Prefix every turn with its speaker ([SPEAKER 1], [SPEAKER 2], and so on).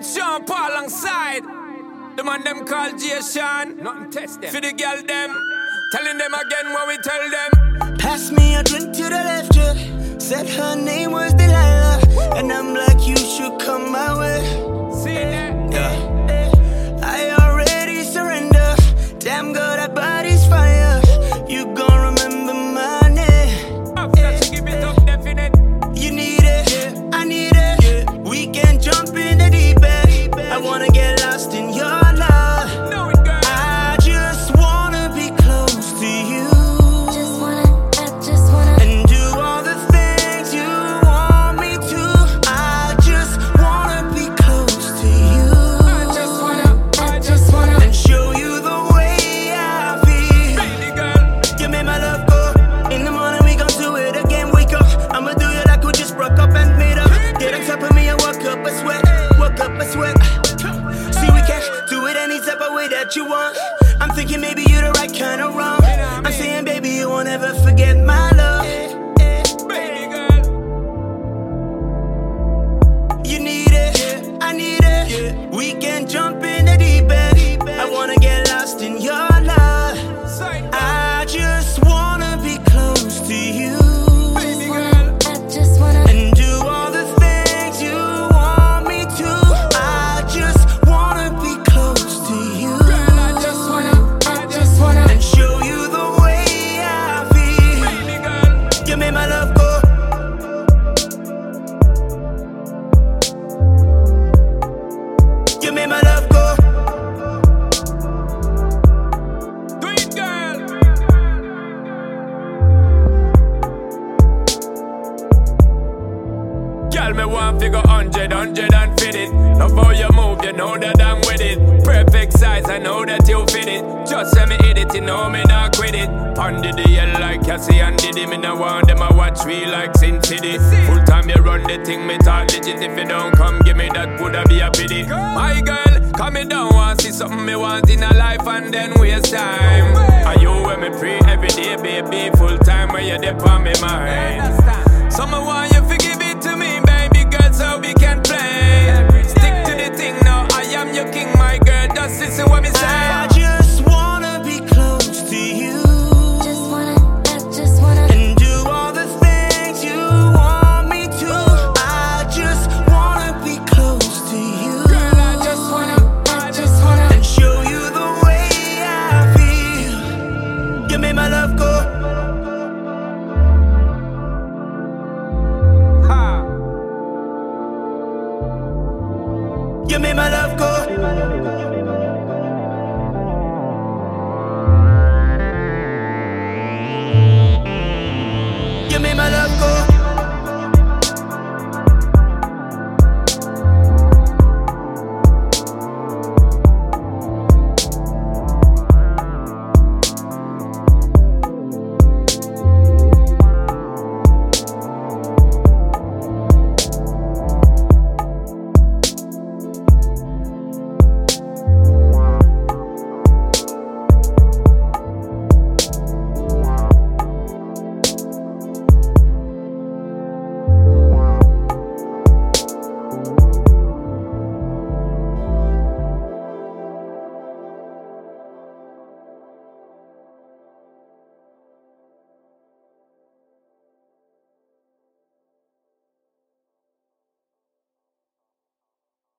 [SPEAKER 1] It's Sean Paul alongside the man them called Jay Sean. Nothing test them. For the girl them, telling them again what we tell them.
[SPEAKER 2] Pass me a drink to the left, yeah. Said her name was Delilah, and I'm like, you should We can jump in want
[SPEAKER 1] figure hundred, hundred and fit it. Love how you move, you know that I'm with it. Perfect size, I know that you fit it. Just send me hit it, you know me not quit it. Under the hell like Cassie and Diddy, me no want them I watch me like Sin City. Full time you run the thing, me talk legit. If you don't come, give me that, woulda be a pity. My girl, come me down, want see something me want in a life and then waste time. Are you when me pray every day, baby? Full time when you're there on me mind. Some want you
[SPEAKER 2] Give me my love, go.